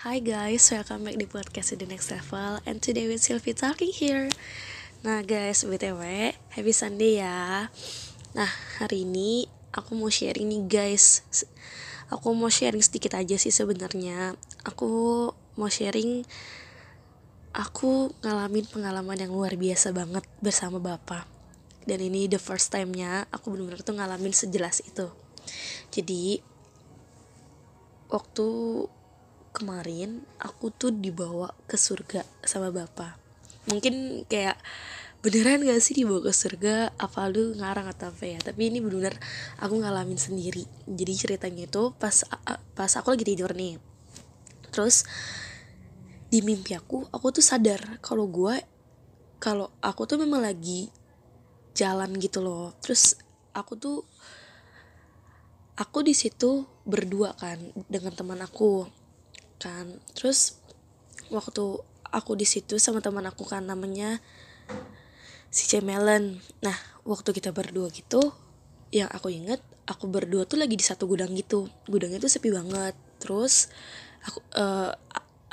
Hi guys, welcome back di podcast The Next Level And today with Sylvie talking here. Nah guys, BTW, happy Sunday ya. Nah, hari ini aku mau sharing nih guys. Aku mau sharing sedikit aja sih sebenarnya. Aku mau sharing Aku ngalamin pengalaman yang luar biasa banget bersama bapak. Dan ini the first time-nya aku bener-bener tuh ngalamin sejelas itu. Jadi Waktu kemarin aku tuh dibawa ke surga sama bapak mungkin kayak beneran gak sih dibawa ke surga? Apa lu ngarang atau apa ya? Tapi ini bener-bener aku ngalamin sendiri. Jadi ceritanya itu pas pas aku lagi tidur nih. Terus di mimpi aku aku tuh sadar kalau gue kalau aku tuh memang lagi jalan gitu loh. Terus aku tuh aku di situ berdua kan dengan teman aku kan. Terus waktu aku di situ sama teman aku kan namanya si Cemelen. Nah waktu kita berdua gitu yang aku inget aku berdua tuh lagi di satu gudang gitu. Gudangnya tuh sepi banget. Terus aku uh,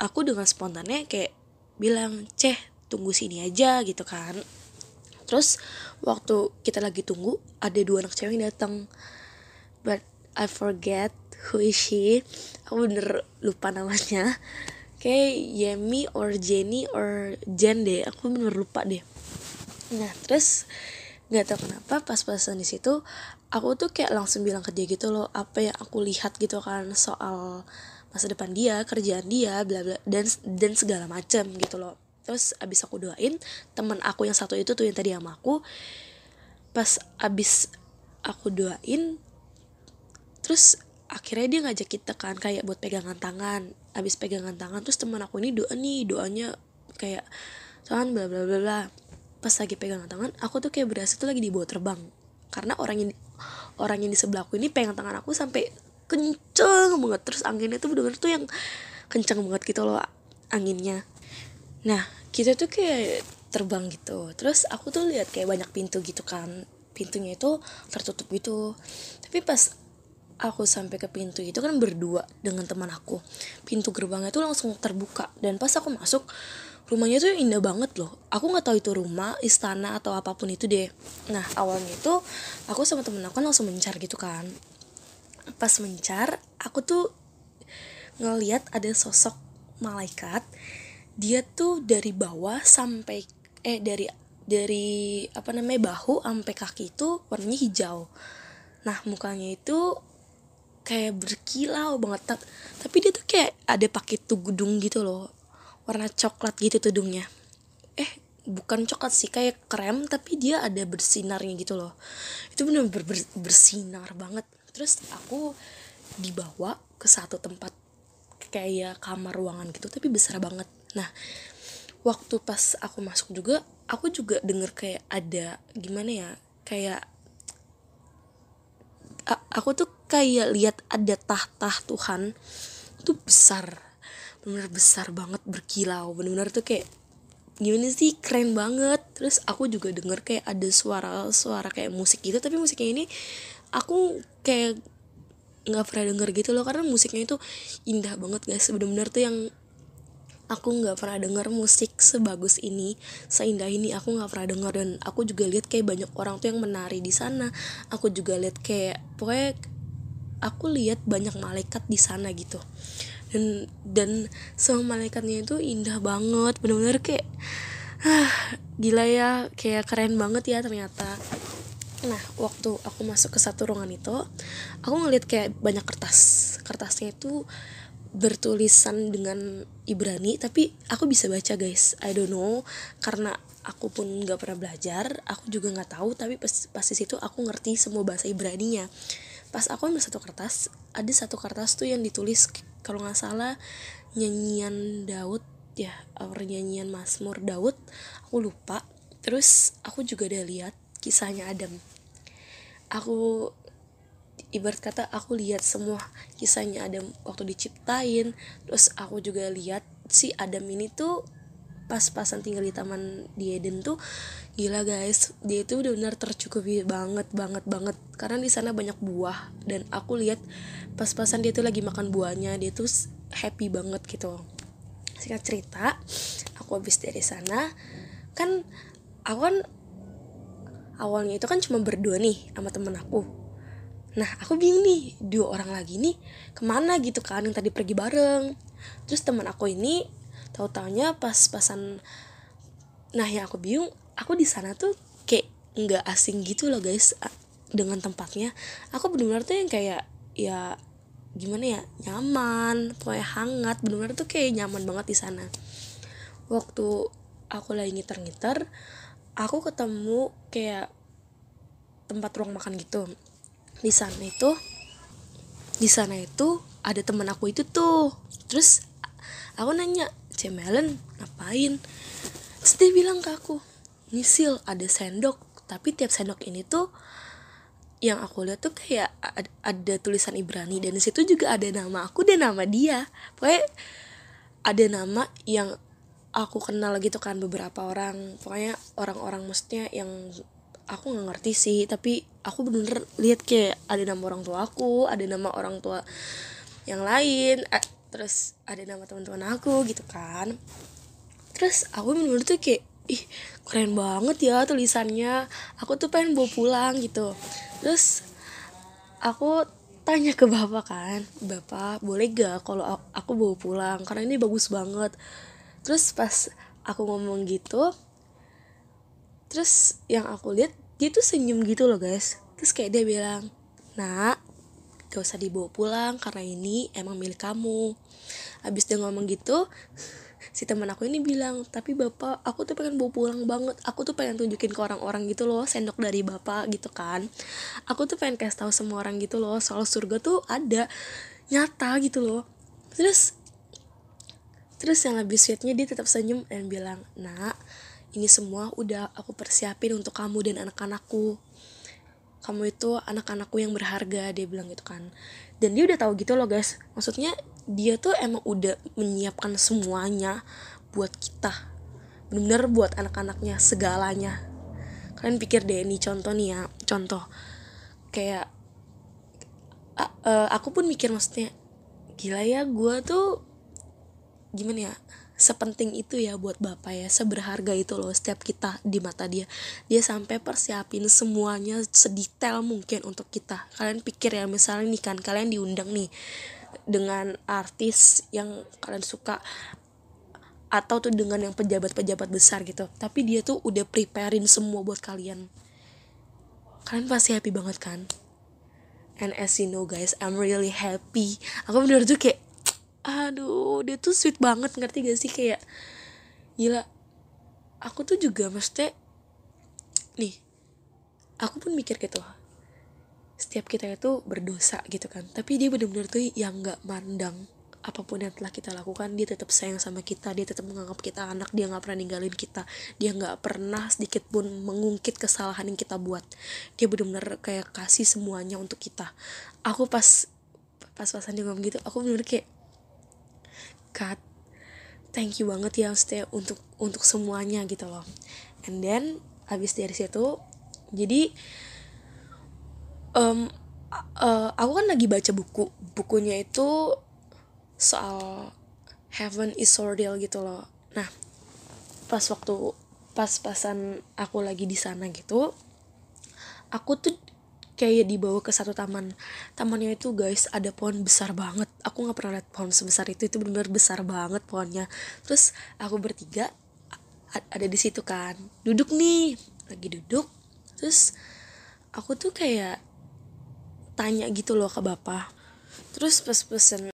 aku dengan spontannya kayak bilang ceh tunggu sini aja gitu kan. Terus waktu kita lagi tunggu ada dua anak cewek yang datang. But I forget who is she aku bener lupa namanya. Kayak Yemi or Jenny or Jen deh. Aku bener lupa deh. Nah terus nggak tahu kenapa pas-pasan di situ aku tuh kayak langsung bilang ke dia gitu loh apa yang aku lihat gitu kan soal masa depan dia kerjaan dia bla bla dan dan segala macam gitu loh. Terus abis aku doain teman aku yang satu itu tuh yang tadi sama aku pas abis aku doain terus akhirnya dia ngajak kita kan kayak buat pegangan tangan. Abis pegangan tangan terus teman aku ini doa nih doanya kayak tangan bla bla bla bla. Pas lagi pegangan tangan aku tuh kayak berasa tuh lagi dibawa terbang. Karena orang yang orang yang di sebelah aku ini pegang tangan aku sampai kenceng banget. Terus anginnya tuh bener-bener tuh yang kenceng banget gitu loh anginnya. Nah kita tuh kayak terbang gitu. Terus aku tuh lihat kayak banyak pintu gitu kan. Pintunya itu tertutup gitu. Tapi pas aku sampai ke pintu itu kan berdua dengan teman aku. Pintu gerbangnya tuh langsung terbuka dan pas aku masuk rumahnya tuh indah banget loh. Aku nggak tahu itu rumah istana atau apa pun itu deh. Nah awalnya itu aku sama temen aku kan langsung mencar gitu kan. Pas mencar aku tuh ngeliat ada sosok malaikat. Dia tuh dari bawah sampai eh dari dari apa namanya bahu sampai kaki itu warnanya hijau. Nah mukanya itu kayak berkilau banget. Tapi dia tuh kayak ada pakai tudung gitu loh. Warna coklat gitu tudungnya. Eh bukan coklat sih kayak krem tapi dia ada bersinarnya gitu loh. Itu bener bener bersinar banget. Terus aku dibawa ke satu tempat kayak kamar ruangan gitu tapi besar banget. Nah waktu pas aku masuk juga aku juga denger kayak ada gimana ya kayak aku tuh kayak lihat ada tahta Tuhan itu besar benar besar banget berkilau. Benar-benar tuh kayak gimana sih keren banget. Terus aku juga denger kayak ada suara-suara kayak musik gitu tapi musiknya ini aku kayak nggak pernah denger gitu loh karena musiknya itu indah banget guys. Benar-benar tuh yang aku nggak pernah denger musik sebagus ini seindah ini aku nggak pernah denger. Dan aku juga lihat kayak banyak orang tuh yang menari di sana. Aku juga lihat kayak pokoknya aku lihat banyak malaikat di sana gitu. Dan dan semua malaikatnya itu indah banget benar-benar kayak ah gila ya kayak keren banget ya ternyata. Nah waktu aku masuk ke satu ruangan itu aku ngeliat kayak banyak kertas. Kertasnya itu bertulisan dengan Ibrani tapi aku bisa baca guys. I don't know karena aku pun nggak pernah belajar aku juga nggak tahu tapi pas pas situ aku ngerti semua bahasa Ibrani-nya pas aku ambil satu kertas ada satu kertas tuh yang ditulis kalau nggak salah nyanyian Daud ya or nyanyian Mazmur Daud aku lupa. Terus aku juga ada lihat kisahnya Adam. Aku ibarat kata aku lihat semua kisahnya Adam waktu diciptain terus aku juga lihat si Adam ini tuh pas-pasan tinggal di taman di Eden tuh gila guys dia itu benar-benar tercukupi banget banget banget. Karena di sana banyak buah dan aku lihat pas-pasan dia tuh lagi makan buahnya dia tuh happy banget gitu. Singkat cerita aku habis dari sana kan aku kan awalnya itu kan cuma berdua nih sama temen aku. Nah aku bingung nih dua orang lagi nih ke mana gitu kan yang tadi pergi bareng. Terus teman aku ini tahu taunya pas pasan nah yang aku bingung aku di sana tuh kayak nggak asing gitu loh guys dengan tempatnya. Aku benar-benar tuh yang kayak ya gimana ya nyaman pokoknya hangat benar-benar tuh kayak nyaman banget di sana. Waktu aku lagi ngiter-ngiter aku ketemu kayak tempat ruang makan gitu. Di sana itu di sana itu ada teman aku itu tuh. Terus aku nanya Cemelen ngapain? Terus dia bilang ke aku misil ada sendok. Tapi tiap sendok ini tuh yang aku lihat tuh kayak ada, tulisan Ibrani dan di situ juga ada nama aku dan nama dia. Pokoknya ada nama yang aku kenal gitu kan beberapa orang. Pokoknya orang-orang mestinya yang aku nggak ngerti sih tapi aku bener-bener lihat kayak ada nama orang tua aku ada nama orang tua yang lain terus ada nama teman-teman aku gitu kan. Terus aku bener-bener tuh kayak ih keren banget ya tulisannya. Aku tuh pengen bawa pulang gitu. Terus aku tanya ke bapak kan bapak boleh gak kalau aku bawa pulang? Karena ini bagus banget. Terus pas aku ngomong gitu terus yang aku lihat dia tuh senyum gitu loh guys. Terus kayak dia bilang nak gak usah dibawa pulang karena ini emang milik kamu. Abis dia ngomong gitu si teman aku ini bilang tapi bapak aku tuh pengen bawa pulang banget. Aku tuh pengen tunjukin ke orang-orang gitu loh sendok dari bapak gitu kan. Aku tuh pengen kasih tahu semua orang gitu loh soal surga tuh ada nyata gitu loh. Terus terus yang lebih sweetnya dia tetap senyum dan bilang nak ini semua udah aku persiapin untuk kamu dan anak-anakku kamu itu anak-anakku yang berharga dia bilang gitu kan. Dan dia udah tahu gitu loh guys. Maksudnya dia tuh emang udah menyiapkan semuanya buat kita. Bener-bener buat anak-anaknya segalanya. Kalian pikir deh ini contoh nih ya contoh. Kayak uh, aku pun mikir maksudnya gila ya gue tuh gimana ya sepenting itu ya buat bapak ya seberharga itu loh setiap kita di mata dia. Dia sampai persiapin semuanya sedetail mungkin untuk kita. Kalian pikir ya misalnya nih kan kalian diundang nih dengan artis yang kalian suka atau tuh dengan yang pejabat-pejabat besar gitu. Tapi dia tuh udah preparein semua buat kalian. Kalian pasti happy banget kan? And as you know guys I'm really happy. Aku bener tuh kayak aduh dia tuh sweet banget ngerti gak sih? Kayak gila aku tuh juga mesti nih aku pun mikir gitu. Setiap kita itu berdosa gitu kan. Tapi dia bener-bener tuh yang nggak mandang apa pun yang telah kita lakukan. Dia tetap sayang sama kita dia tetap menganggap kita anak dia nggak pernah ninggalin kita. Dia nggak pernah sedikit pun mengungkit kesalahan yang kita buat. Dia bener-bener kayak kasih semuanya untuk kita. Aku pas pas pasan dia ngomong gitu aku bener-bener kayak God thank you banget ya stay untuk untuk semuanya gitu loh. And then habis dari situ jadi um, uh, aku kan lagi baca buku. Bukunya itu soal heaven is so real gitu loh. Nah pas waktu pas-pasan aku lagi di sana gitu aku tuh kayak dibawa ke satu taman. Tamannya itu guys ada pohon besar banget. Aku nggak pernah lihat pohon sebesar itu. Itu benar-benar besar banget pohonnya. Terus aku bertiga ada di situ kan. Duduk nih. Lagi duduk. Terus aku tuh kayak tanya gitu loh ke bapak. Terus pas pesen